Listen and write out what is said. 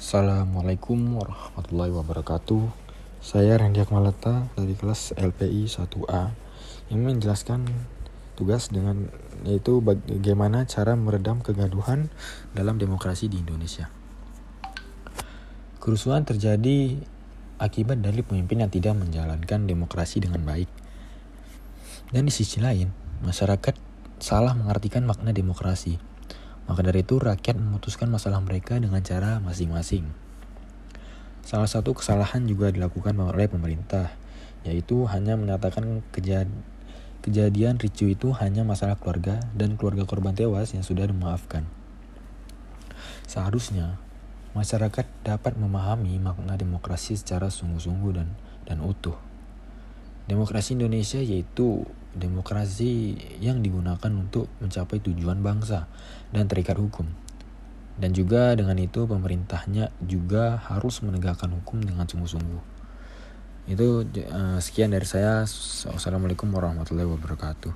Assalamualaikum warahmatullahi wabarakatuh. Saya Rendiak Malata dari kelas LPI 1A Yang menjelaskan tugas dengan yaitu bagaimana cara meredam kegaduhan dalam demokrasi di Indonesia. Kerusuhan terjadi akibat dari pemimpin yang tidak menjalankan demokrasi dengan baik. Dan di sisi lain, masyarakat salah mengartikan makna demokrasi maka dari itu rakyat memutuskan masalah mereka dengan cara masing-masing. Salah satu kesalahan juga dilakukan oleh pemerintah, yaitu hanya menyatakan kejad kejadian ricu itu hanya masalah keluarga dan keluarga korban tewas yang sudah dimaafkan. Seharusnya masyarakat dapat memahami makna demokrasi secara sungguh-sungguh dan dan utuh. Demokrasi Indonesia yaitu demokrasi yang digunakan untuk mencapai tujuan bangsa dan terikat hukum. Dan juga dengan itu pemerintahnya juga harus menegakkan hukum dengan sungguh-sungguh. Itu uh, sekian dari saya. Wassalamualaikum warahmatullahi wabarakatuh.